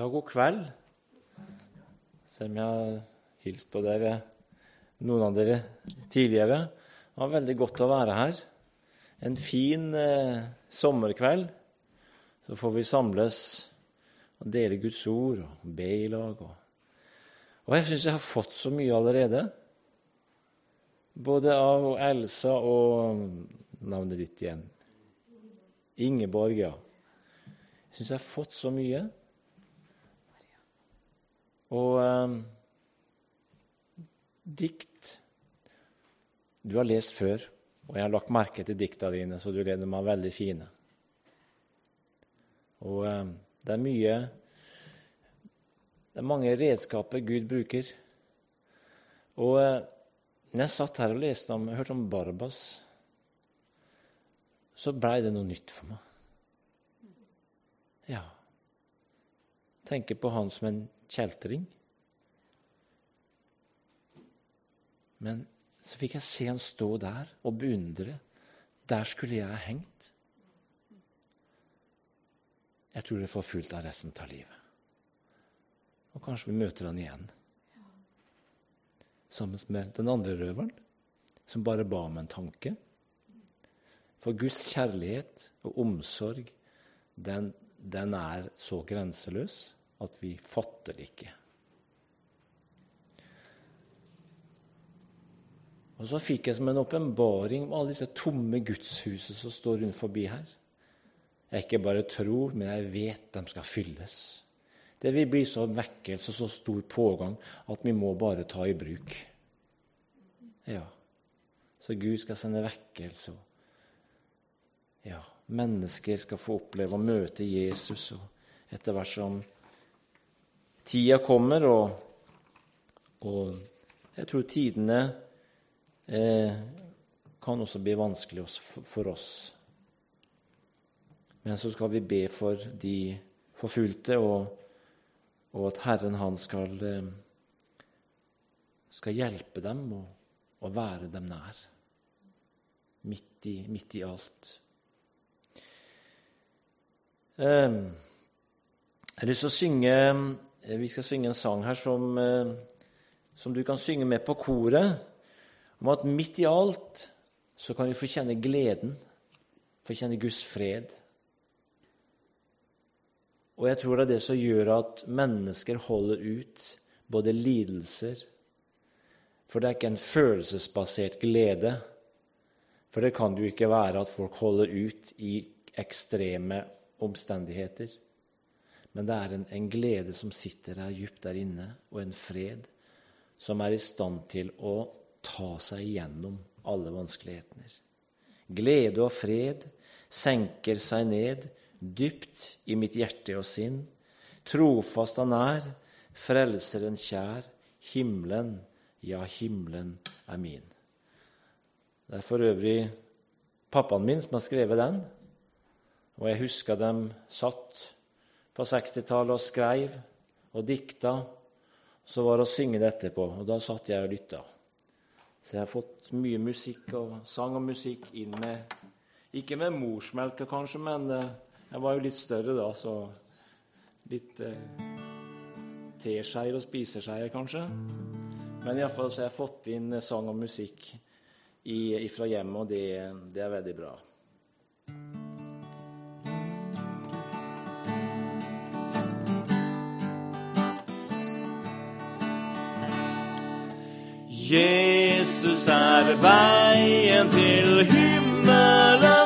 Ja, god kveld. Se om jeg har hilst på dere, noen av dere tidligere. Det var veldig godt å være her. En fin eh, sommerkveld. Så får vi samles og dele Guds ord og be i lag. Og, og jeg syns jeg har fått så mye allerede. Både av Elsa og navnet ditt igjen. Ingeborg, ja. Jeg syns jeg har fått så mye. Og eh, dikt Du har lest før, og jeg har lagt merke til dikta dine, så du leder meg veldig fine. Og eh, det er mye Det er mange redskaper Gud bruker. Og eh, når jeg satt her og leste om, hørte om Barbas, så blei det noe nytt for meg. Ja. Tenker på han som en kjeltring. Men så fikk jeg se han stå der og beundre. Der skulle jeg ha hengt. Jeg tror det får fullt av resten av livet. Og kanskje vi møter han igjen. Sammen med den andre røveren, som bare ba om en tanke. For Guds kjærlighet og omsorg, den, den er så grenseløs at vi fatter det ikke. Og så fikk jeg som en åpenbaring om alle disse tomme gudshusene som står rundt forbi her. Jeg ikke bare tror, men jeg vet de skal fylles. Det vil bli så vekkelse og så stor pågang at vi må bare ta i bruk. Ja, så Gud skal sende vekkelse. Ja, mennesker skal få oppleve å møte Jesus, og etter hvert som tida kommer, og, og jeg tror tidene eh, kan også bli vanskelig for oss. Men så skal vi be for de forfulgte, og, og at Herren han skal, eh, skal hjelpe dem og, og, være dem nær. Midt i, midt i alt. Eh, jeg har lyst til å synge Vi skal synge en sang her som, eh, som du kan synge med på koret om at midt i alt så kan vi få kjenne gleden, få kjenne Guds fred. Og jeg tror det er det som gjør at mennesker holder ut både lidelser For det er ikke en følelsesbasert glede. For det kan jo ikke være at folk holder ut i ekstreme omstendigheter. Men det er en, en glede som sitter der djupt der inne, og en fred som er i stand til å ta seg igjennom alle vanskelighetene. Glede og fred senker seg ned dypt i mitt hjerte og sinn. Trofast han er, frelseren kjær, himmelen, ja, himmelen er min. Det er for øvrig pappaen min som har skrevet den, og jeg husker dem satt på 60-tallet og skreiv og dikta. Så var det å synge det etterpå, og da satt jeg og lytta. Så jeg har fått mye musikk og sang og musikk inn med Ikke med morsmelka, kanskje, men eh, jeg var jo litt større da, så litt eh, teskeier og spiseskeier, kanskje. Men iallfall så har jeg fått inn eh, sang og musikk i, fra hjemmet, og det, det er veldig bra. Jesus er veien til himmelens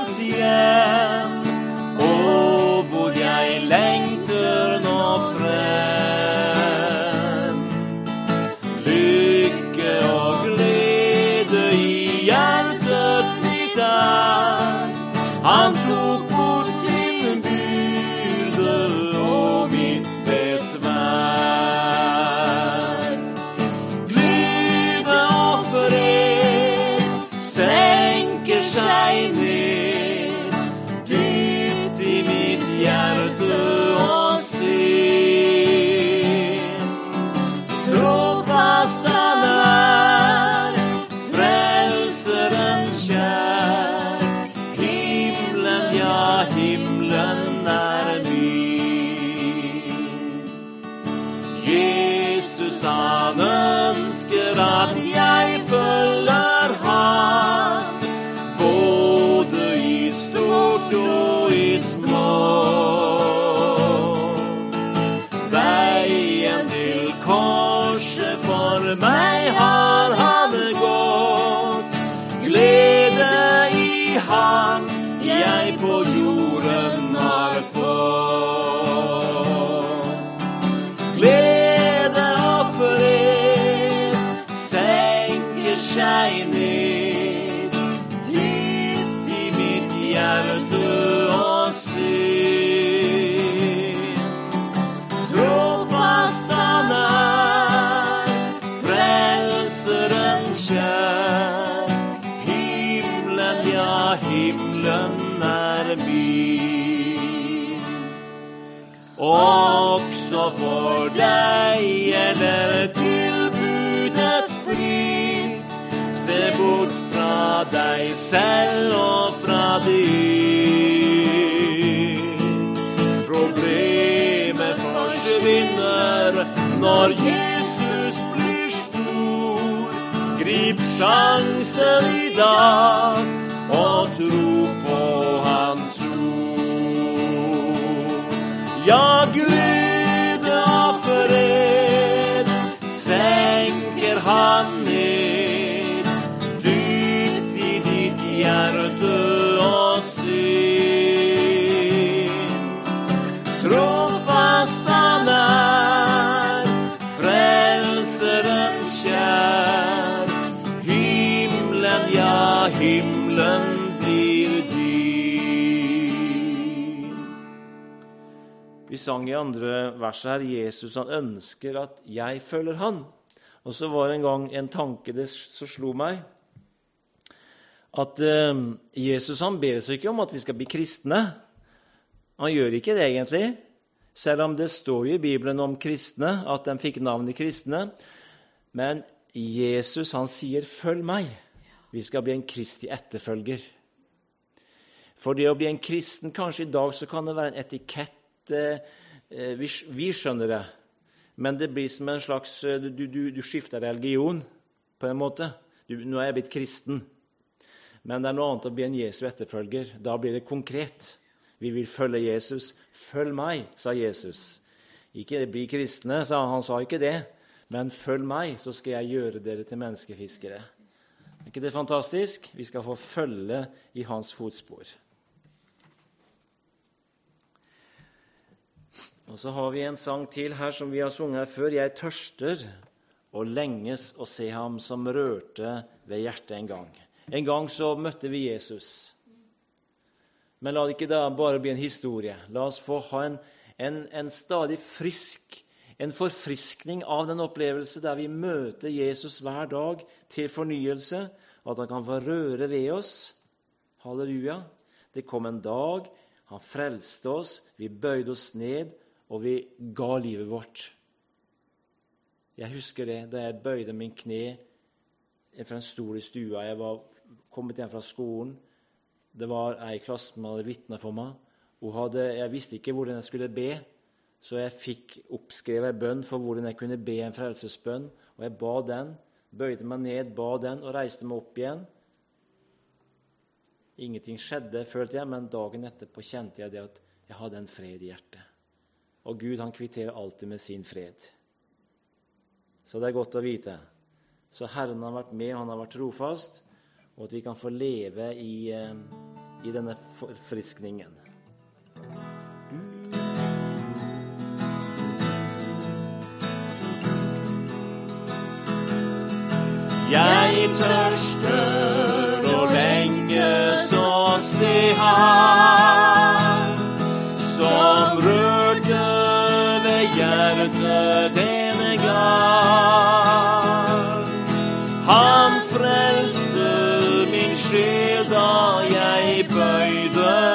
Ja, glede sang i andre verset her Jesus han ønsker at jeg følger han. Og så var det en gang en tanke det som slo meg, at eh, Jesus han ber oss ikke om at vi skal bli kristne. Han gjør ikke det, egentlig. Selv om det står jo i Bibelen om kristne, at de fikk navnet kristne. Men Jesus han sier 'følg meg'. Vi skal bli en Kristi etterfølger. For det å bli en kristen Kanskje i dag så kan det være en etikett. Eh, Vi, vi skjønner det. Men det blir som en slags eh, Du, du, du skifter religion på en måte. Du, nå er jeg blitt kristen. Men det er noe annet å bli en Jesu etterfølger. Da blir det konkret. Vi vil følge Jesus. Følg meg, sa Jesus. Ikke bli kristne, sa han. Han sa ikke det. Men følg meg, så skal jeg gjøre dere til menneskefiskere. Er ikke det fantastisk? Vi skal få følge i hans fotspor. Og så har vi en sang til her som vi har sunget før. Jeg tørster og lenges å se ham som rørte ved hjertet en gang. En gang så møtte vi Jesus. Men la det ikke da bare bli en historie. La oss få ha en, en, en stadig frisk, en forfriskning av den opplevelse der vi møter Jesus hver dag til fornyelse, at han kan få røre ved oss. Halleluja. Det kom en dag, han frelste oss, vi bøyde oss ned, og vi ga livet vårt. Jeg husker det da jeg bøyde min kne fra en stol i stua. Jeg var kommet hjem fra skolen. Det var ei i som hadde vitna for meg. Hadde, jeg visste ikke hvordan jeg skulle be, så jeg fikk oppskrevet ei bønn for hvordan jeg kunne be en frelsesbønn. Og jeg ba den, bøyde meg ned, ba den og reiste meg opp igjen. Ingenting skjedde, følte jeg, men dagen etterpå kjente jeg det at jeg hadde en fred i hjertet. Og Gud han kvitterer alltid med sin fred. Så det er godt å vite. Så Herren har vært med, han har vært trofast, og at vi kan få leve i, i denne forfriskningen. Jeg tørster og lenge så se ham da jeg bøyde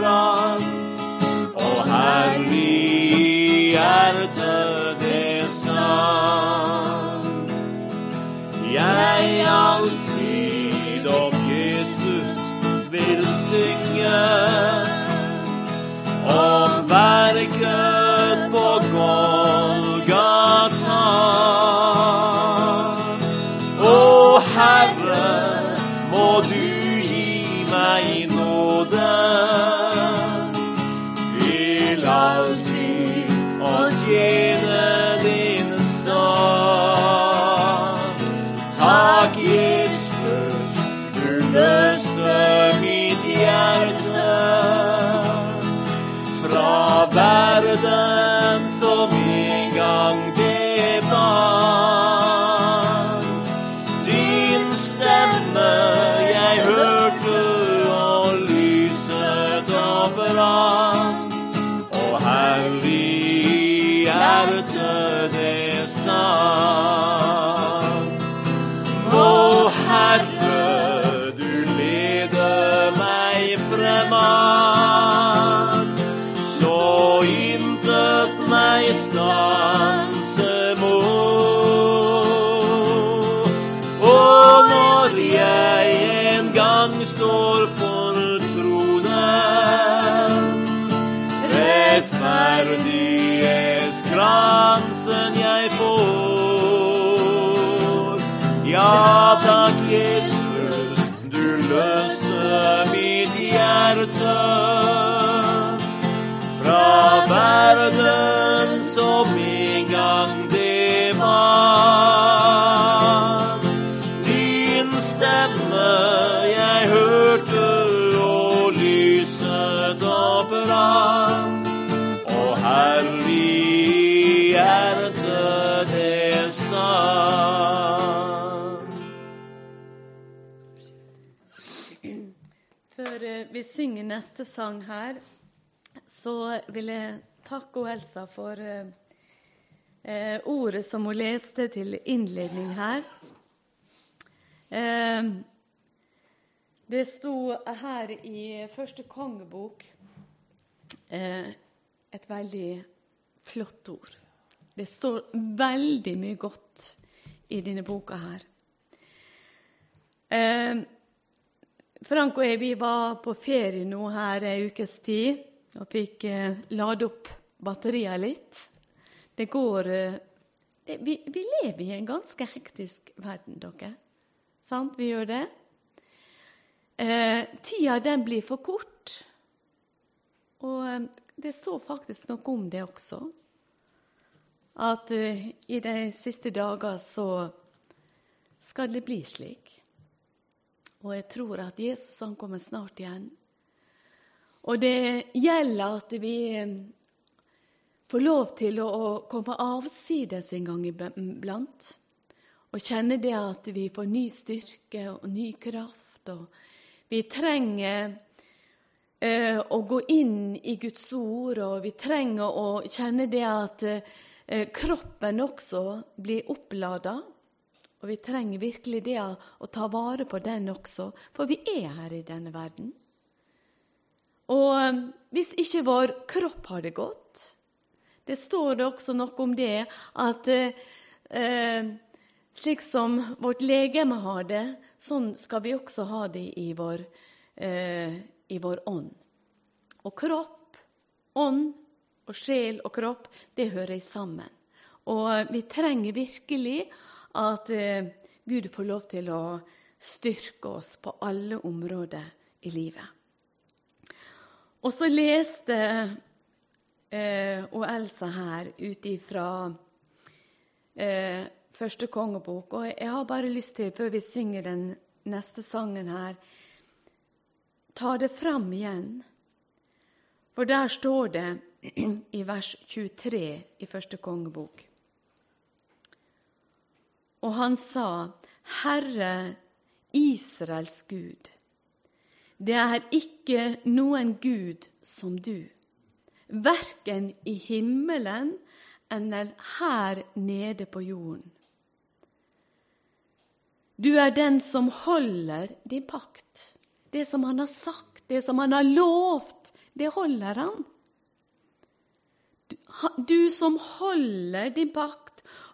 opprant, og herlig hjerte det sang. Ja takk, Jesus, synger neste sang her, så vil jeg takke Elsa for eh, eh, ordet som hun leste til innledning her. Eh, det sto her i første kongebok eh, et veldig flott ord. Det står veldig mye godt i denne boka her. Eh, Frank og jeg var på ferie nå her ei ukes tid og fikk eh, lade opp batteriene litt. Det går eh, vi, vi lever i en ganske hektisk verden, dere. Sant? Vi gjør det. Eh, tida den blir for kort. Og eh, det så faktisk noe om det også. At eh, i de siste dager så skal det bli slik. Og jeg tror at Jesus han kommer snart igjen. Og det gjelder at vi eh, får lov til å, komme avsides en gang iblant. Og kjenne det at vi får ny styrke og ny kraft. Og vi trenger eh, å gå inn i Guds ord, og vi trenger å kjenne det at eh, kroppen også blir opplada. Og vi trenger virkelig det å ta vare på den også, for vi er her i denne verden. Og eh, hvis ikke vår kropp har det godt, Det står det også noe om det, at eh, slik som vårt legeme har det, sånn skal vi også ha det i vår, eh, i vår ånd. Og kropp, ånd og sjel og kropp, det hører sammen. Og vi trenger virkelig at eh, Gud får lov til å styrke oss på alle områder i livet. Og så leste eh, og Elsa her ut ifra eh, første kongebok. Og jeg har bare lyst til, før vi synger den neste sangen her, ta det fram igjen. For der står det i vers 23 i første kongebok. Og han sa, Herre Israels Gud, det er ikke noen Gud som du verken i himmelen eller her nede på jorden. Du er den som holder din pakt. Det som han har sagt, det som han har lovt, det holder han. Du som holder din pakt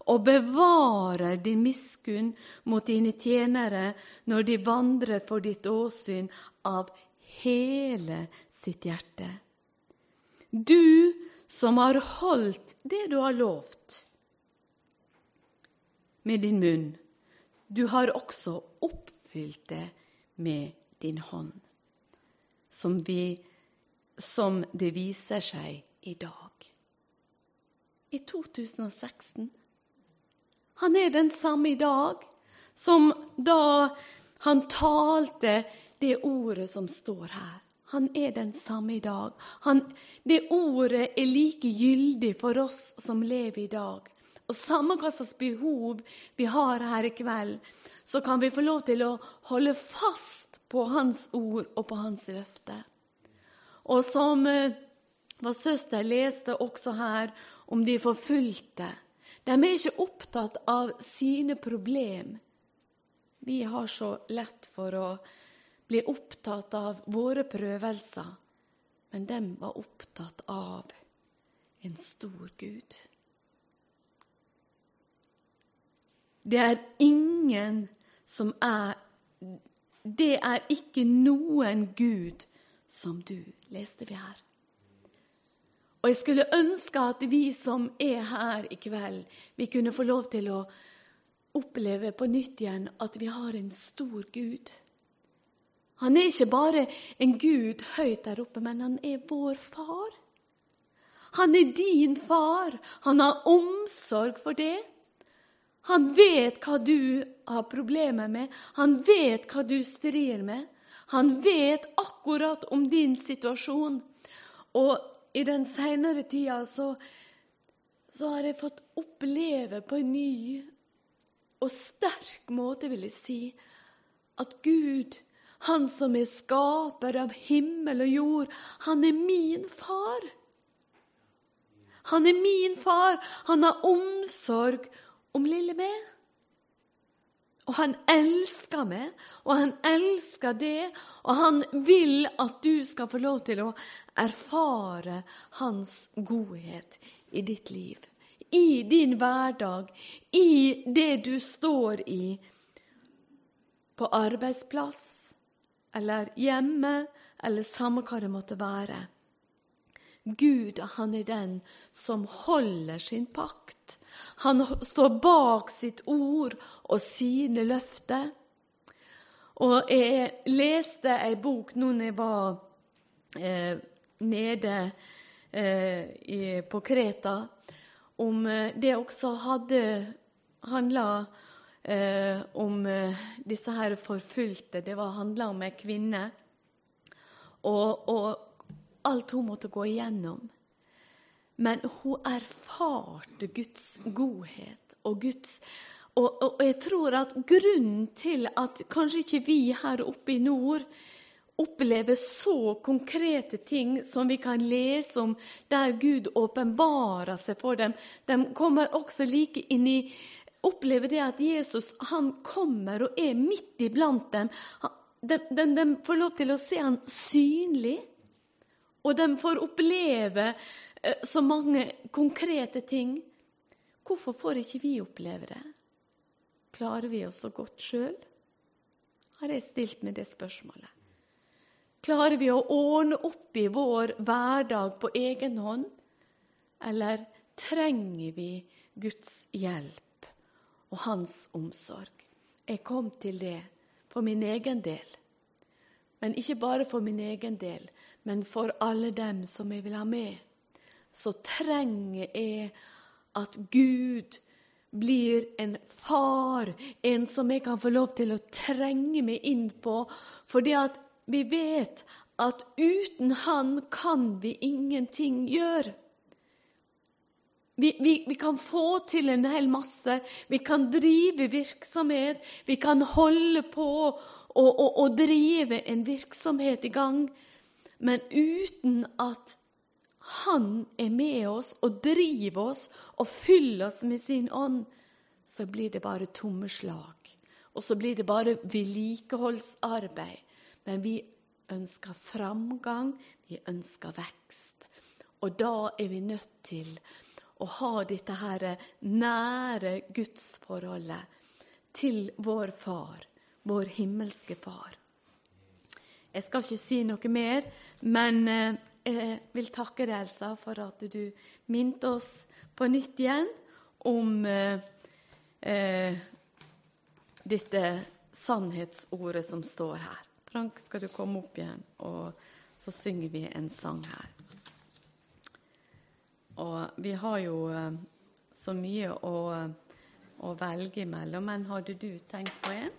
og bevarer din miskunn mot dine tjenere når de vandrer for ditt åsyn av hele sitt hjerte. Du som har holdt det du har lovt med din munn. Du har også oppfylt det med din hånd, som, vi, som det viser seg i dag. I 2016. Han er den samme i dag som da han talte det ordet som står her. Han er den samme i dag. Han, det ordet er like gyldig for oss som lever i dag. Og samme hva slags behov vi har her i kveld, så kan vi få lov til å holde fast på Hans ord og på Hans løfte. Og som eh, vår søster leste også her om de forfulgte. De er ikke opptatt av sine problem. Vi har så lett for å bli opptatt av våre prøvelser, men de var opptatt av en stor Gud. Det er ingen som er Det er ikke noen Gud som du, leste vi her. Og jeg skulle ønske at vi som er her i kveld, vi kunne få lov til å oppleve på nytt igjen at vi har en stor Gud. Han er ikke bare en gud høyt der oppe, men han er vår far. Han er din far. Han har omsorg for det. Han vet hva du har problemer med. Han vet hva du strir med. Han vet akkurat om din situasjon. Og i den seinere tida så, så har jeg fått oppleve på en ny og sterk måte, vil jeg si, at Gud han som er skaper av himmel og jord, han er min far. Han er min far. Han har omsorg om lille meg. Og han elsker meg, og han elsker det, og han vil at du skal få lov til å erfare hans godhet i ditt liv. I din hverdag, i det du står i på arbeidsplass eller hjemme, eller samme hva det måtte være. Gud, han er den som holder sin pakt. Han står bak sitt ord og sine løfter. Og jeg leste ei bok nå når jeg var eh, nede eh, i, på Kreta, om eh, det også hadde handla eh, om eh, disse her forfulgte. Det var handla om ei kvinne. Og, og, alt hun måtte gå igjennom. Men hun erfarte Guds godhet og Guds og, og, jeg tror at grunnen til at kanskje ikke vi her oppe i nord opplever så konkrete ting som vi kan lese om der Gud åpenbarer seg for dem, de kommer også like inn i opplever det at Jesus han kommer og er midt iblant dem. De, de, de får lov til å se han synlig. Og de får oppleve eh, så mange konkrete ting. Hvorfor får ikke vi oppleve det? Klarer vi oss så godt sjøl? Har jeg stilt meg det spørsmålet. Klarer vi å ordne opp i vår hverdag på egen hånd, eller trenger vi Guds hjelp og Hans omsorg? Jeg kom til det for min egen del. Men ikke bare for min egen del, men for alle dem som jeg vil ha med. Så trenger jeg at Gud blir en far, en som jeg kan få lov til å trenge meg inn på. Fordi at vi vet at uten Han kan vi ingenting gjøre. Vi, vi, vi, kan få til en hel masse. Vi kan drive virksomhet. Vi kan holde på å drive en virksomhet i gang. Men uten at Han er med oss og driver oss og fyller oss med sin ånd, så blir det bare tomme slag. Og så blir det bare vedlikeholdsarbeid. Men vi ønsker framgang, vi ønsker vekst. Og da er vi nødt til å ha dette her nære gudsforholdet til vår far, vår himmelske far. Jeg skal ikke si noe mer, men eh, jeg vil takke deg, Elsa, for at du minte oss på nytt igjen om eh, eh, dette sannhetsordet som står her. Frank, skal du komme opp igjen, og så synger vi en sang her. Og vi har jo eh, så mye å, å velge imellom, men hadde du tenkt på en?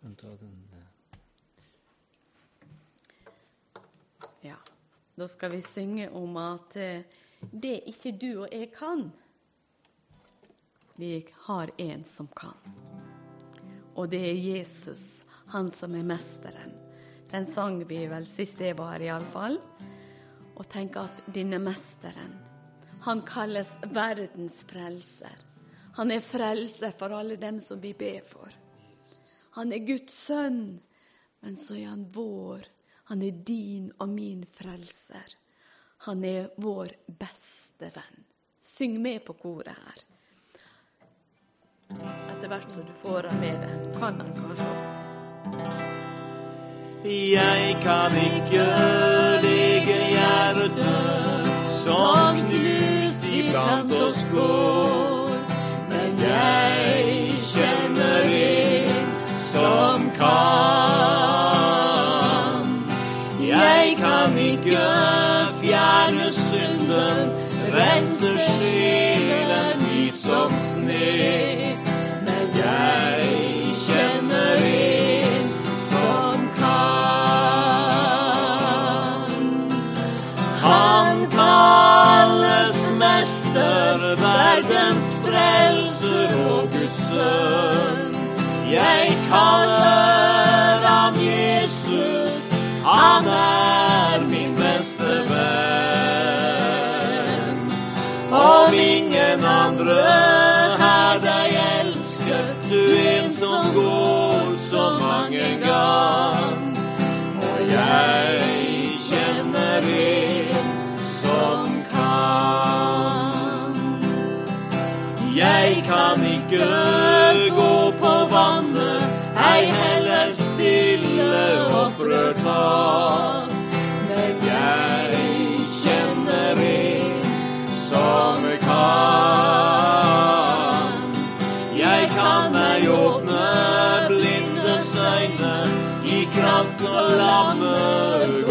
Kan ta den der. Ja. Da skal vi synge om at eh, det ikke du og jeg kan, vi har en som kan. Og det er Jesus, han som er mesteren. Den sang vi vel sist jeg var her, iallfall og tenk at denne mesteren, han kalles verdens frelser. Han er frelser for alle dem som vi ber for. Han er Guds sønn, men så er han vår. Han er din og min frelser. Han er vår beste venn. Syng med på koret her. Etter hvert som du får han med deg, kan han kanskje Jeg kan ikke lege hjertet som knust iblant oss går. Fjerne synden, rense sjelen hvit som sne. Men jeg kjenner en som kan. Han kalles mester, verdens frelser og Guds sønn. Jeg kaller ham Jesus, han er kan ikke gå på vannet, ei heller stille opprørt hav. Men jeg kjenner en som kan. Jeg kan meg åpne blindes øyne, i krans og lammer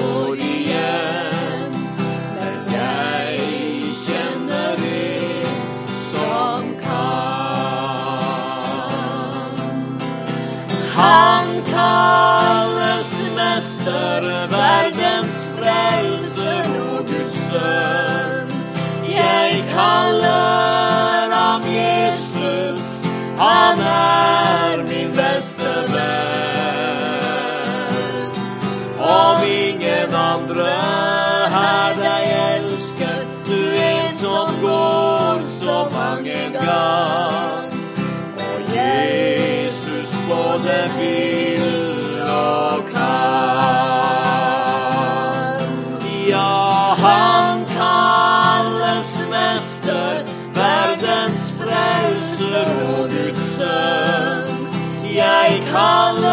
Jeg kaller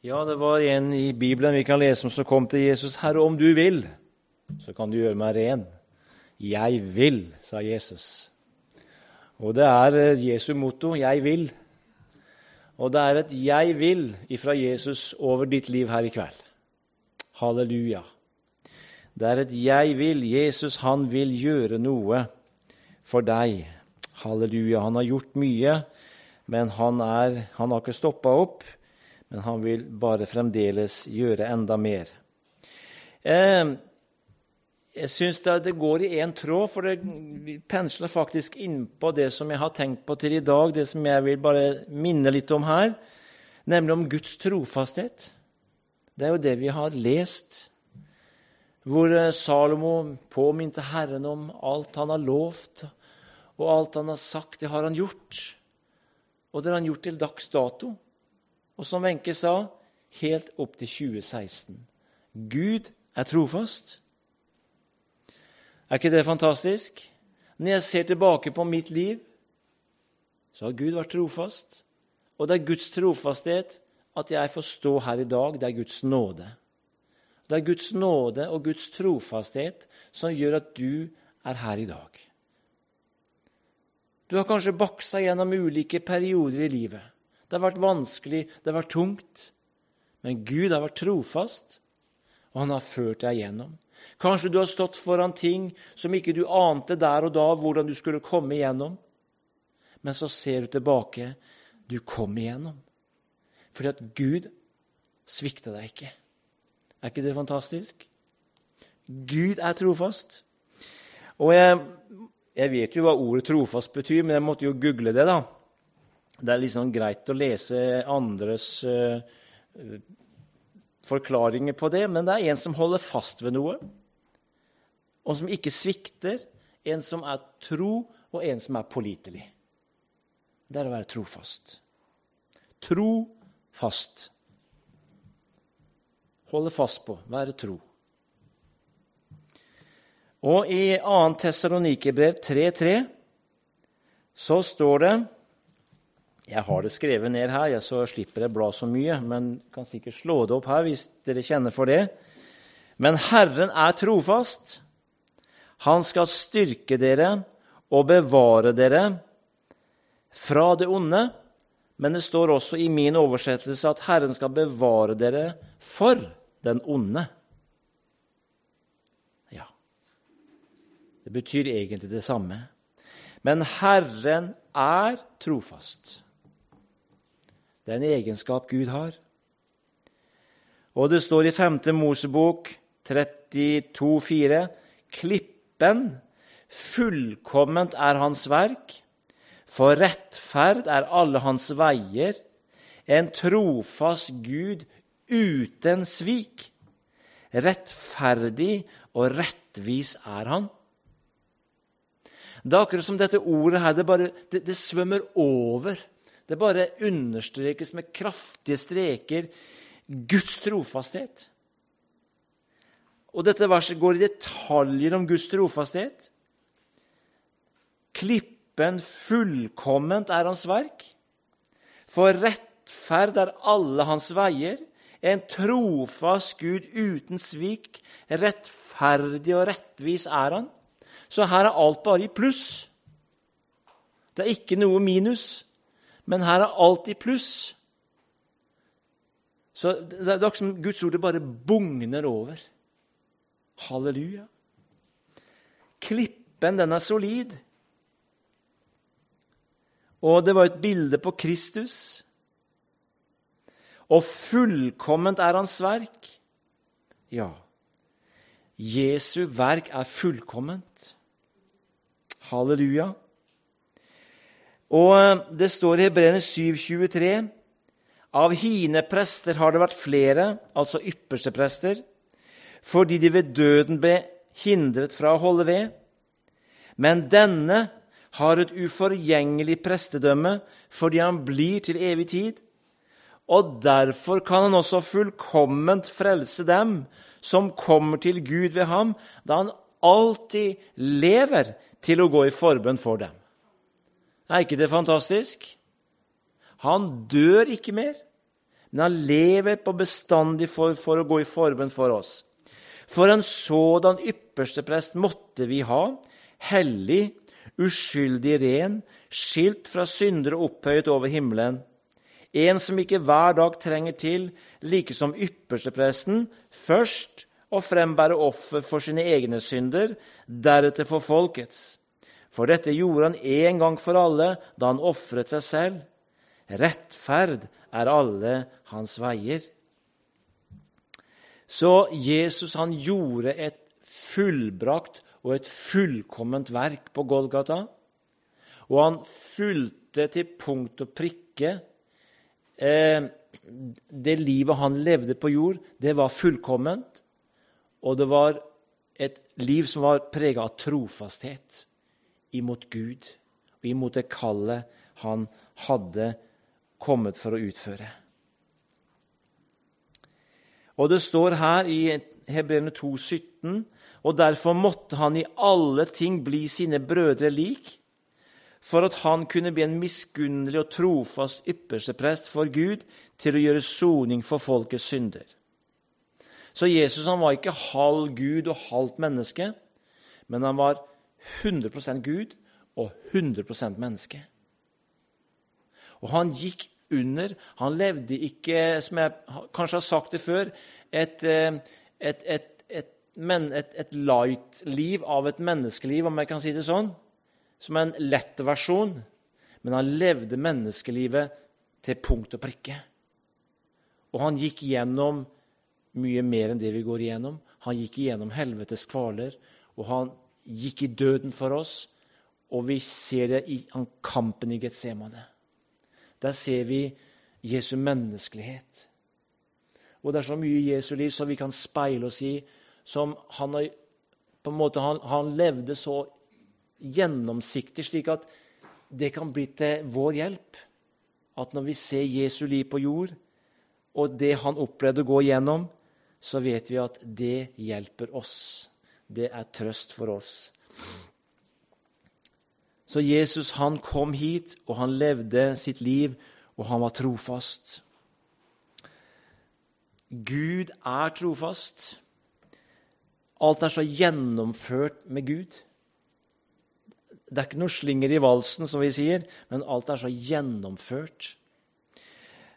Ja, det var en i Bibelen vi kan lese om som kom til Jesus. 'Herre, om du vil, så kan du gjøre meg ren.' 'Jeg vil', sa Jesus. Og det er eh, Jesu motto 'Jeg vil'. Og det er et 'jeg vil' ifra Jesus over ditt liv her i kveld. Halleluja. Det er et 'jeg vil'. Jesus, han vil gjøre noe for deg. Halleluja. Han har gjort mye, men han, er, han har ikke stoppa opp. Men han vil bare fremdeles gjøre enda mer. Eh, jeg syns det, går i én tråd, for det pensler faktisk innpå det som jeg har tenkt på til i dag, det som jeg vil bare minne litt om her, nemlig om Guds trofasthet. Det er jo det vi har lest hvor eh, Salomo påminte Herren om alt han har lovt, og alt han har sagt, det har han gjort. Og det har han gjort til dags dato. Og som Wenche sa, helt opp til 2016. Gud er trofast. Er ikke det fantastisk? Når jeg ser tilbake på mitt liv, så har Gud vært trofast. Og det er Guds trofasthet at jeg får stå her i dag. Det er Guds nåde. Det er Guds nåde og Guds trofasthet som gjør at du er her i dag. Du har kanskje baksa gjennom ulike perioder i livet. Det har vært vanskelig, det har vært tungt. Men Gud har vært trofast, og han har ført deg gjennom. Kanskje du har stått foran ting som ikke du ante der og da hvordan du skulle komme igjennom. Men så ser du tilbake. Du kom igjennom. Fordi at Gud svikta deg ikke. Er ikke det fantastisk? Gud er trofast. Og jeg, jeg vet jo hva ordet 'trofast' betyr, men jeg måtte jo google det, da. Det er liksom greit å lese andres uh, forklaringer på det, men det er en som holder fast ved noe, og som ikke svikter. En som er tro, og en som er pålitelig. Det er å være trofast. Tro fast. Holde fast på, være tro. Og i 2. Tessalonikerbrev 3.3 så står det Jeg har det skrevet ned her, så slipper jeg bla så mye, men kan sikkert slå det opp her hvis dere kjenner for det. Men Herren er trofast. Han skal styrke dere og bevare dere fra det onde. Men det står også i min oversettelse at Herren skal bevare dere for den onde. Ja, det betyr egentlig det samme. Men Herren er trofast. Det er en egenskap Gud har. Og det står i 5. Mosebok 32,4.: Klippen, fullkomment er hans verk, for rettferd er alle hans veier, en trofast Gud uten svik. Rettferdig og rettvis er han. Det er akkurat som dette ordet her, det, bare, det, det svømmer over. Det bare understrekes med kraftige streker Guds trofasthet. Og dette verset går i detaljer om Guds trofasthet. Klippen fullkomment er hans verk. For rettferd er alle hans veier. En trofast Gud uten svik. Rettferdig og rettvis er han. Så her er alt bare i pluss. Det er ikke noe minus, men her er alt i pluss. Så Det er akkurat som Guds ord bare bugner over. Halleluja. Klippen, den er solid. Og det var et bilde på Kristus. Og fullkomment er hans verk. Ja, Jesu verk er fullkomment. Halleluja. Og eh, det står i Hebreerne 7,23.: Av hine prester har det vært flere, altså ypperste prester, fordi de ved døden ble hindret fra å holde ved. Men denne har et uforgjengelig prestedømme fordi han blir til evig tid. Og derfor kan han også fullkomment frelse dem som kommer til Gud ved ham, da han alltid lever til å gå i forbønn for dem. Er ikke det fantastisk? Han dør ikke mer, men han lever på bestandig for, for å gå i forbønn for oss. For en sådan ypperste prest måtte vi ha, hellig, uskyldig ren, skilt fra syndere opphøyet over himmelen. En som ikke hver dag trenger til, like som ypperstepresten, først å frembære offer for sine egne synder, deretter for folkets. For dette gjorde han en gang for alle da han ofret seg selv. Rettferd er alle hans veier. Så Jesus han gjorde et fullbrakt og et fullkomment verk på Golgata. Og han fulgte til punkt og prikke eh, Det livet han levde på jord, det var fullkomment. Og det var et liv som var prega av trofasthet imot Gud og imot det kallet han hadde kommet for å utføre. Og det står her i Hebreerne 2, 17, og derfor måtte han i alle ting bli sine brødre lik, for at han kunne bli en miskunnelig og trofast yppersteprest for Gud til å gjøre soning for folkets synder. Så Jesus han var ikke halv Gud og halvt menneske, men han var 100% Gud og 100% menneske. Og han gikk under. Han levde ikke, som jeg kanskje har sagt det før, et, eh, et, et, et, light-liv av et menneskeliv, om jeg kan si det sånn. Som en lett versjon. Men han levde menneskelivet til punkt og prikke. Og han gikk gjennom mye mer enn det vi går igjennom. Han gikk igjennom helvetes kvaler, og han gikk i døden for oss. Og vi ser det i kampen i Getsemane. Der ser vi Jesu menneskelighet. Og det er så mye i Jesu liv som vi kan speile oss i, som han, på en måte, han, han levde så gjennomsiktig, slik at det kan bli til vår hjelp. At når vi ser Jesu liv på jord, og det han opplevde å gå igjennom, så vet vi at det hjelper oss. Det er trøst for oss. Så Jesus han kom hit, og han levde sitt liv, og han var trofast. Gud er trofast. Alt er så gjennomført med Gud. Det er ikke noe slinger i valsen, som vi sier, men alt er så gjennomført.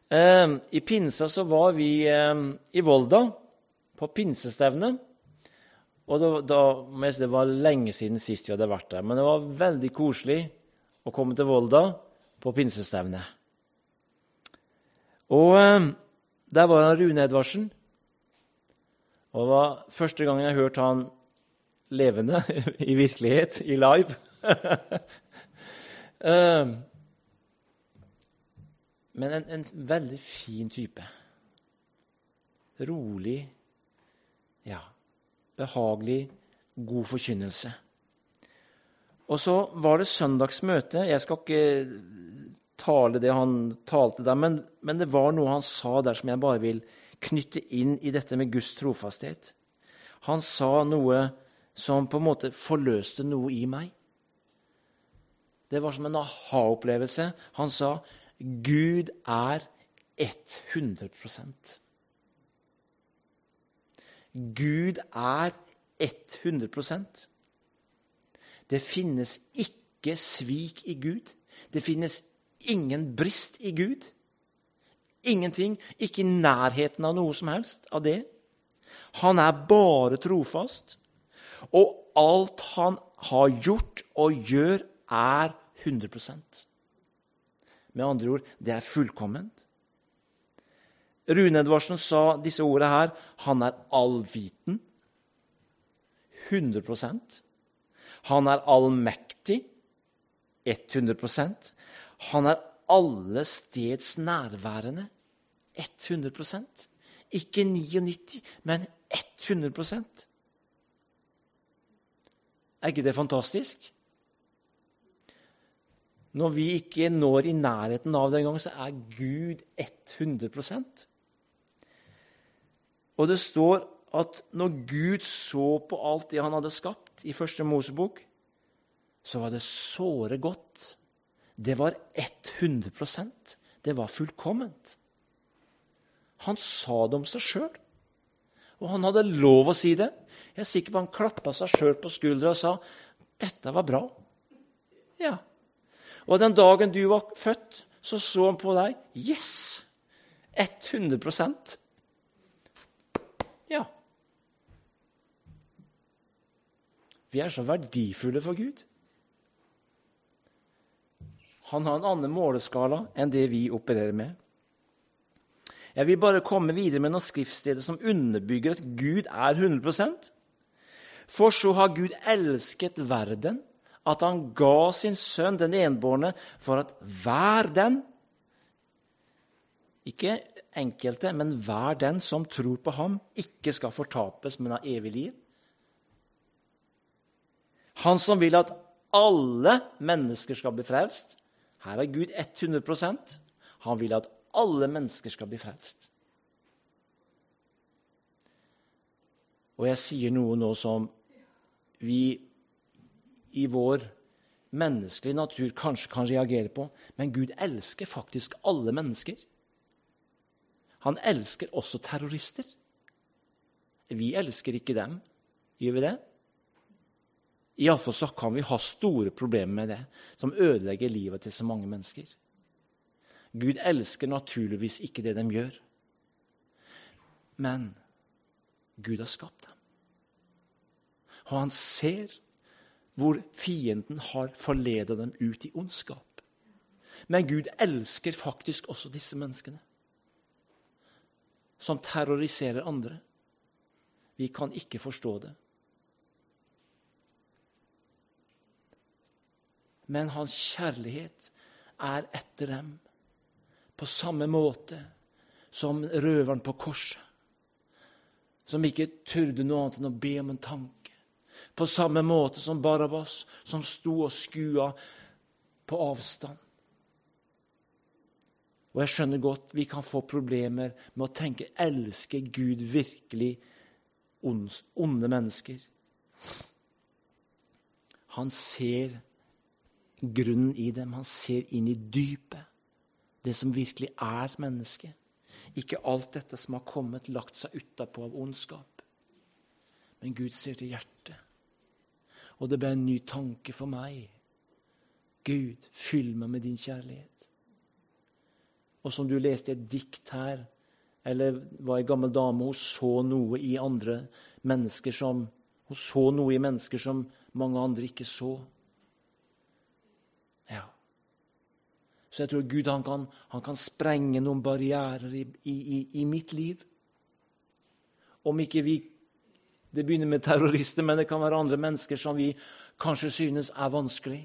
Eh, I pinsa så var vi eh, i Volda på pinsestevne. Og da, da, Det var lenge siden sist vi hadde vært der, men det var veldig koselig å komme til Volda på pinsestevnet. Og eh, der var han Rune Edvardsen. Og det var første gang jeg hørte han levende, i virkelighet, i live. uh, men en, en, veldig fin type. Rolig, ja, behagelig, god forkynnelse. Og så var det søndagsmøte. Jeg skal ikke tale det han talte der, men, men, det var noe han sa der som jeg bare vil knytte inn i dette med Guds trofasthet. Han sa noe som på en måte forløste noe i meg. Det var som en aha-opplevelse. Han sa Gud er 100 Gud er 100% Det finnes ikke svik i Gud. Det finnes ingen brist i Gud. Ingenting. Ikke i nærheten av noe som helst av det. Han er bare trofast. Og alt han har gjort og gjør, er 100% Med andre ord det er fullkomment. Rune Edvardsen sa disse ordene her. Han er allviten. 100% Han er allmektig. 100% Han er alle steds nærværende. 100% Ikke 99, men 100% Er ikke det fantastisk? Når vi ikke når i nærheten av det engang, så er Gud 100 Og det står at når Gud så på alt det han hadde skapt i første Mosebok, så var det såre godt. Det var 100% Det var fullkomment. Han sa det om seg sjøl, og han hadde lov å si det. Jeg er sikker på Han klappa seg sjøl på skuldra og sa 'Dette var bra'. Ja. Og den dagen du var født, så så han på deg. Yes! 100 Ja. Vi er så verdifulle for Gud. Han har en annen måleskala enn det vi opererer med. Jeg vil bare komme videre med noen skriftsteder som underbygger at Gud er 100% For så har Gud elsket verden, at han ga sin sønn den enbårne, for at hver den Ikke enkelte, men hver den som tror på ham, ikke skal fortapes, men ha evig liv. Han som vil at alle mennesker skal bli frelst. Her er Gud 100% Han vil at alle mennesker skal bli frelst. Og jeg sier noe nå som vi i vår menneskelige natur kanskje kan reagere på, men Gud elsker faktisk alle mennesker. Han elsker også terrorister. Vi elsker ikke dem. Gjør vi det? Iallfall så kan vi ha store problemer med det, som ødelegger livet til så mange mennesker. Gud elsker naturligvis ikke det de gjør. Men Gud har skapt dem. Og han ser hvor fienden har forledet dem ut i ondskap. Men Gud elsker faktisk også disse menneskene, som terroriserer andre. Vi kan ikke forstå det. Men hans kjærlighet er etter dem på samme måte som røveren på korset, som ikke turde noe annet enn å be om en tanke. På samme måte som Barabas, som sto og skua på avstand. Og jeg skjønner godt vi kan få problemer med å tenke elsker Gud virkelig onde mennesker? Han ser grunnen i dem. Han ser inn i dypet, det som virkelig er mennesket. Ikke alt dette som har kommet, lagt seg utapå av ondskap. Men Gud ser til hjertet. Og det ble en ny tanke for meg. Gud, fyll meg med din kjærlighet. Og som du leste i et dikt her, eller var ei gammel dame, hun så noe i andre mennesker som Hun så noe i mennesker som mange andre ikke så. Ja. Så jeg tror Gud han kan, han kan sprenge noen barrierer i, i, i, mitt liv. Om ikke vi Det begynner med terrorister, men det kan være andre mennesker som vi kanskje synes er vanskelig.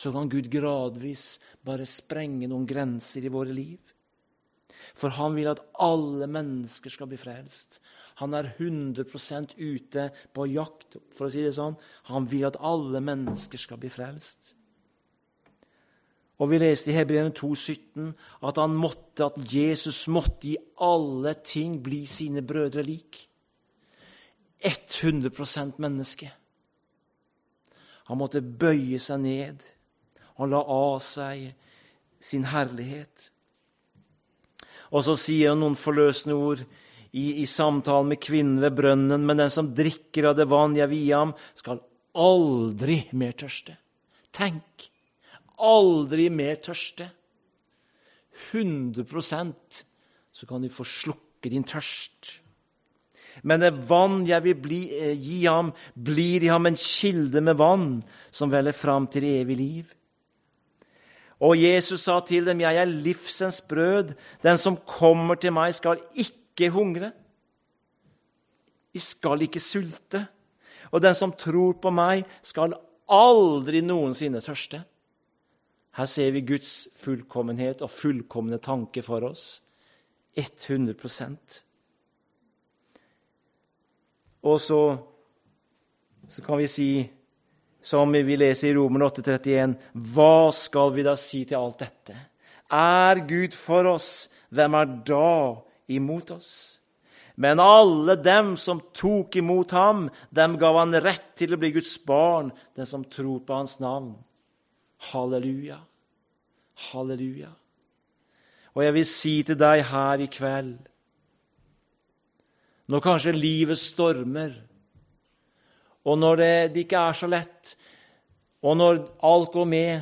Så kan Gud gradvis bare sprenge noen grenser i våre liv. For han vil at alle mennesker skal bli frelst. Han er 100% ute på jakt, for å si det sånn. Han vil at alle mennesker skal bli frelst. Og vi leste i Hebreerne 2,17 at han måtte, at Jesus måtte i alle ting bli sine brødre lik. 100% menneske. Han måtte bøye seg ned. Han la av seg sin herlighet. Og så sier han noen forløsende ord i, i samtalen med kvinnen ved brønnen. Men den som drikker av det vann jeg vil gi ham, skal aldri mer tørste. Tenk aldri mer tørste. 100% så kan du få slukke din tørst. Men det vann jeg vil bli, eh, gi ham, blir i ham en kilde med vann som veller fram til evig liv. Og Jesus sa til dem, 'Jeg er livsens brød. Den som kommer til meg, skal ikke hungre.' Vi skal ikke sulte. Og den som tror på meg, skal aldri noensinne tørste. Her ser vi Guds fullkommenhet og fullkomne tanke for oss. 100 Og så, så kan vi si, som vi leser i Romer 8,31, hva skal vi da si til alt dette? Er Gud for oss, hvem er da imot oss? Men alle dem som tok imot ham, dem gav han rett til å bli Guds barn, den som tror på hans navn. Halleluja. Halleluja. Og jeg vil si til deg her i kveld Når kanskje livet stormer, og når det, det ikke er så lett, og når alt går med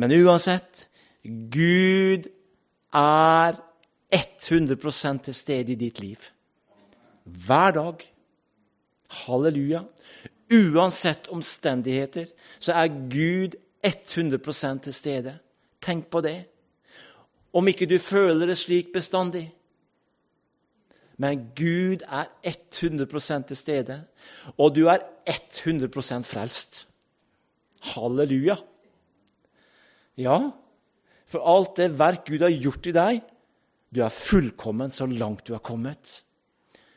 Men uansett Gud er 100 til stede i ditt liv. Hver dag. Halleluja. Uansett omstendigheter så er Gud 100 til stede. Tenk på det. Om ikke du føler det slik bestandig. Men Gud er 100 til stede, og du er 100% frelst. Halleluja. Ja, for alt det verk Gud har gjort i deg, du er fullkommen så langt du har kommet.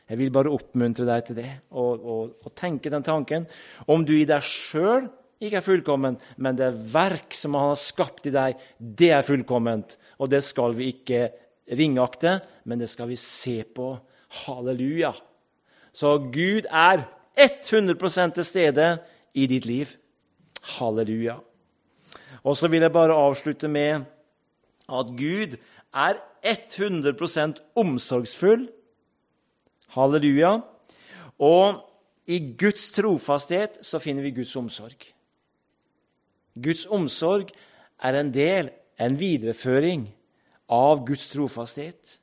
Jeg vil bare oppmuntre deg til det, og, og, og tenke den tanken. Om du i deg sjøl ikke er fullkommen, men det verk som han har skapt i deg, det er fullkomment. Og det skal vi ikke ringakte, men det skal vi se på. Halleluja. Så Gud er 100 til stede i ditt liv. Halleluja. Og så vil jeg bare avslutte med at Gud er 100 omsorgsfull. Halleluja. Og i Guds trofasthet så finner vi Guds omsorg. Guds omsorg er en del, en videreføring, av Guds trofasthet.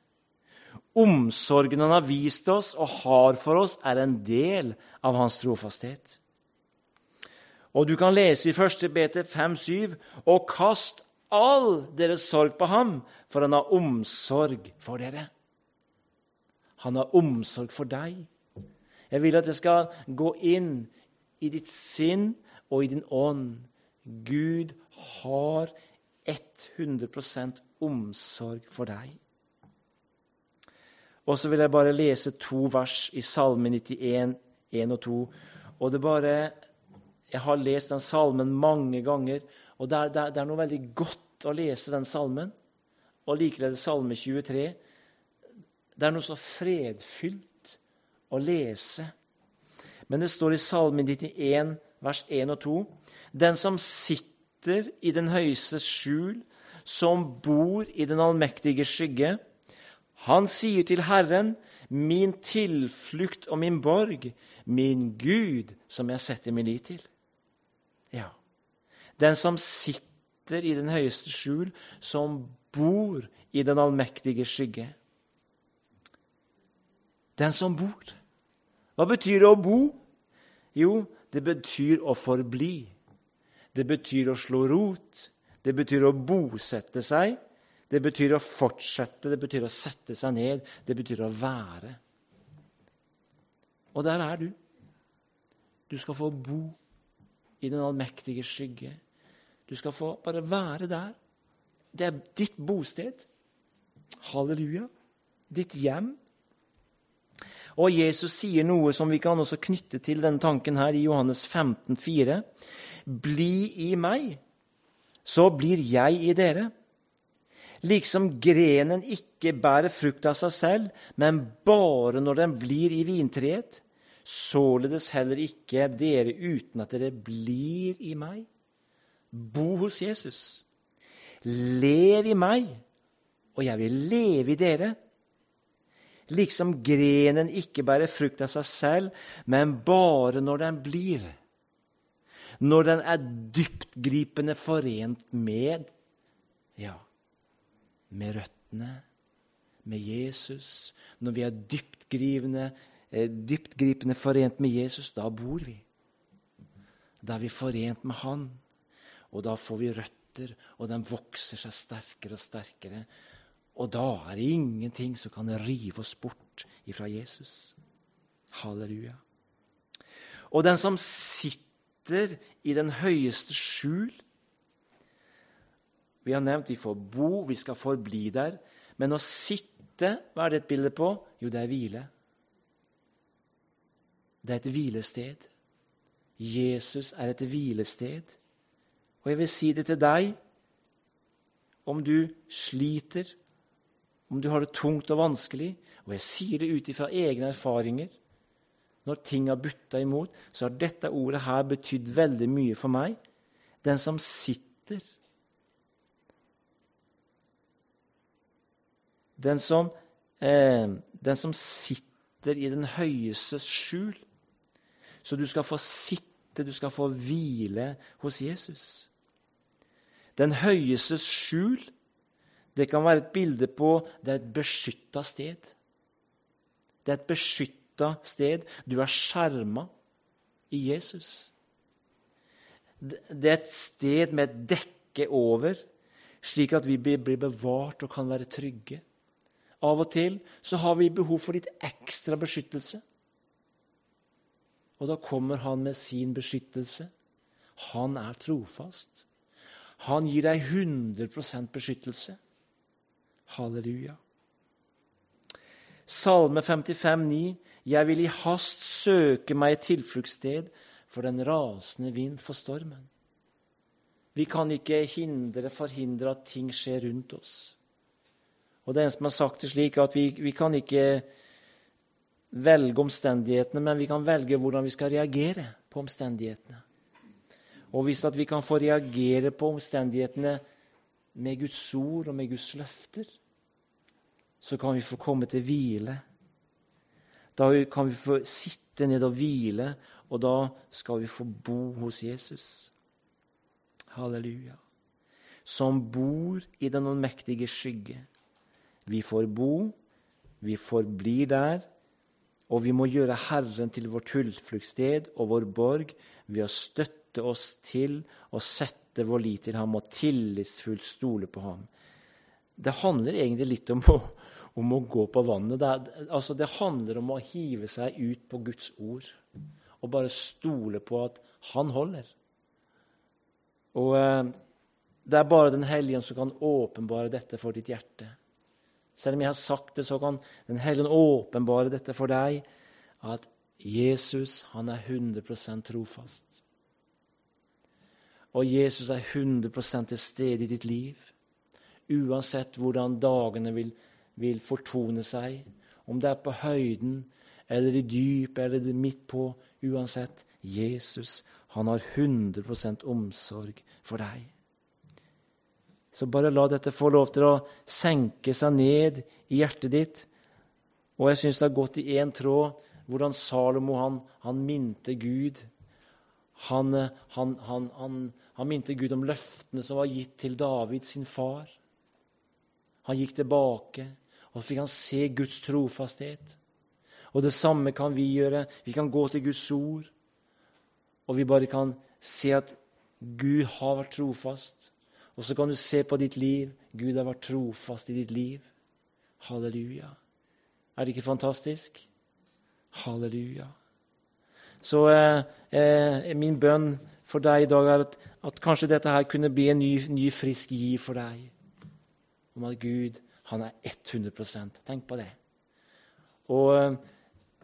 Omsorgen han har vist oss og har for oss, er en del av hans trofasthet. Og du kan lese i 1. Peter 5,7.: Og kast all deres sorg på ham, for han har omsorg for dere. Han har omsorg for deg. Jeg vil at det skal gå inn i ditt sinn og i din ånd Gud har 100% omsorg for deg. Og så vil jeg bare lese to vers i Salme 91, 1 og 2. Og det bare Jeg har lest den salmen mange ganger, og det er, det det er noe veldig godt å lese den salmen. Og likevel Salme 23. Det er noe så fredfylt å lese. Men det står i Salme 91, vers 1 og 2. Den som sitter i den høyeste skjul, som bor i den allmektige skygge, han sier til Herren, min tilflukt og min borg, min Gud, som jeg setter min lit til. Ja, den som sitter i den høyeste skjul, som bor i den allmektige skygge. Den som bor. Hva betyr det å bo? Jo, det betyr å forbli. Det betyr å slå rot. Det betyr å bosette seg. Det betyr å fortsette, det betyr å sette seg ned, det betyr å være. Og der er du. Du skal få bo i den allmektige skygge. Du skal få bare være der. Det er ditt bosted. Halleluja. Ditt hjem. Og Jesus sier noe som vi kan også knytte til denne tanken her i Johannes 15, 15,4. Bli i meg, så blir jeg i dere. Liksom grenen ikke bærer frukt av seg selv, men bare når den blir i vintreet, således heller ikke dere uten at dere blir i meg. Bo hos Jesus. Lev i meg, og jeg vil leve i dere liksom grenen ikke bærer frukt av seg selv, men bare når den blir. Når den er dyptgripende forent med ja, med røttene, med Jesus. Når vi er dyptgripende, eh, dyptgripende forent med Jesus, da bor vi. Da er vi forent med Han, og da får vi røtter, og den vokser seg sterkere og sterkere. Og da er det ingenting som kan rive oss bort ifra Jesus. Halleluja. Og den som sitter i den høyeste skjul Vi har nevnt vi får bo, vi skal forbli der. Men å sitte, hva er det et bilde på? Jo, det er hvile. Det er et hvilested. Jesus er et hvilested. Og jeg vil si det til deg om du sliter, om du har det tungt og vanskelig, og jeg sier det ut ifra egne erfaringer Når ting har butta imot, så har dette ordet her betydd veldig mye for meg. Den som sitter Den som, eh, den som sitter i den høyeste skjul. Så du skal få sitte, du skal få hvile hos Jesus. Den høyeste skjul, det kan være et bilde på det er et beskytta sted. Det er et beskytta sted. Du er skjerma i Jesus. Det er et sted med et dekke over, slik at vi blir bevart og kan være trygge. Av og til så har vi behov for litt ekstra beskyttelse. Og da kommer han med sin beskyttelse. Han er trofast. Han gir deg 100% beskyttelse. Halleluja. Salme 55, 9. Jeg vil i hast søke meg et tilfluktssted for den rasende vind for stormen. Vi kan ikke hindre, forhindre at ting skjer rundt oss. Og det er en som har sagt det slik at vi, vi kan ikke velge omstendighetene, men vi kan velge hvordan vi skal reagere på omstendighetene. Og hvis vi kan få reagere på omstendighetene med Guds ord og med Guds løfter, så kan vi få komme til hvile. Da kan vi få sitte ned og hvile, og da skal vi få bo hos Jesus. Halleluja. Som bor i den allmektige skygge. Vi får bo, vi forblir der, og vi må gjøre Herren til vårt tilfluktssted og vår borg ved å støtte oss til å sette vår lit til ham og tillitsfullt stole på ham. Det handler egentlig litt om å, om å gå på vannet. Det, altså det handler om å hive seg ut på Guds ord og bare stole på at han holder. Og eh, det er bare Den hellige som kan åpenbare dette for ditt hjerte. Selv om jeg har sagt det, så kan Den hellige åpenbare dette for deg, at Jesus han er 100% trofast. Og Jesus er 100 til stede i ditt liv. Uansett hvordan dagene vil, vil, fortone seg, om det er på høyden eller i dyp eller midt på. Uansett, Jesus han har 100% omsorg for deg. Så bare la dette få lov til å senke seg ned i hjertet ditt. Og jeg syns det har gått i én tråd hvordan Salomo han, han minte Gud. Han, han, han, minte Gud om løftene som var gitt til David, sin far. Han gikk tilbake, og så fikk han se Guds trofasthet. Og det samme kan vi gjøre. Vi kan gå til Guds ord, og vi bare kan se at Gud har vært trofast. Og så kan du se på ditt liv. Gud har vært trofast i ditt liv. Halleluja. Er det ikke fantastisk? Halleluja. Så eh, eh, min bønn for deg i dag er at, at kanskje dette her kunne bli en ny, ny, frisk giv for deg. Om at Gud, han er 100% Tenk på det. Og eh,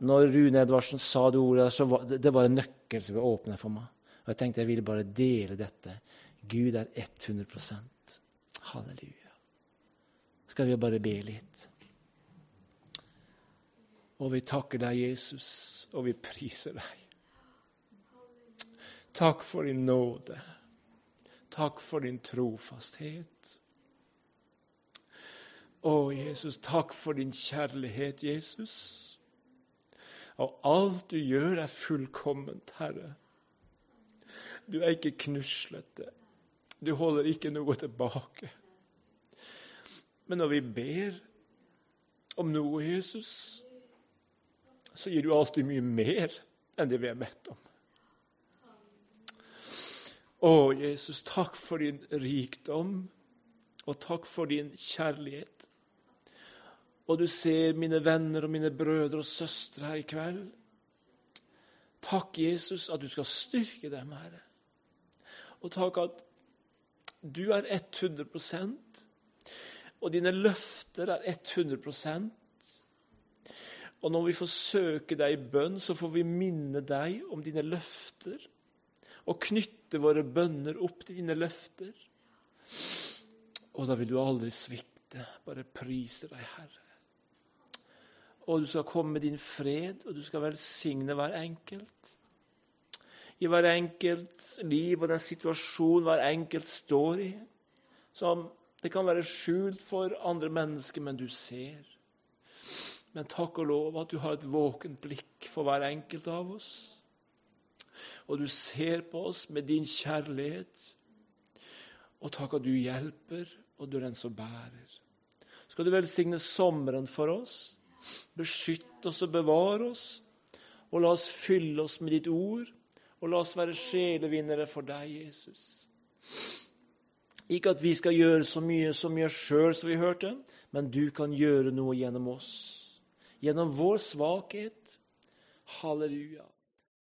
når Rune Edvardsen sa det ordet, så var det, var en nøkkel som ble åpnet for meg. Og jeg tenkte jeg ville bare dele dette. Gud er 100% Halleluja. Skal vi bare be litt? Og vi takker deg, Jesus, og vi priser deg. Takk for din nåde. Takk for din trofasthet. Å, Jesus, takk for din kjærlighet, Jesus. Og alt du gjør, er fullkomment, Herre. Du er ikke knuslete. Du holder ikke noe tilbake. Men når vi ber om noe, Jesus, så gir du alltid mye mer enn det vi har bedt om. Å, Jesus, takk for din rikdom, og takk for din kjærlighet. Og du ser mine venner og mine brødre og søstre her i kveld. Takk, Jesus, at du skal styrke dem, Herre. Og takk at du er 100% og dine løfter er 100% Og når vi får søke deg i bønn, så får vi minne deg om dine løfter og knytte våre bønner opp til dine løfter. Og da vil du aldri svikte. Bare prise deg, Herre. Og du skal komme med din fred, og du skal velsigne hver enkelt. I hver enkelt liv og den situasjonen hver enkelt står i. Som det kan være skjult for andre mennesker, men du ser. Men takk og lov at du har et våkent blikk for hver enkelt av oss. Og du ser på oss med din kjærlighet. Og takk at du hjelper, og du er den som bærer. Skal du velsigne sommeren for oss? Beskytt oss og bevare oss. Og la oss fylle oss med ditt ord, og la oss være sjelevinnere for deg, Jesus. Ikke at vi skal gjøre så mye som vi gjør sjøl, som vi hørte, men du kan gjøre noe gjennom oss. Gjennom vår svakhet. Halleluja.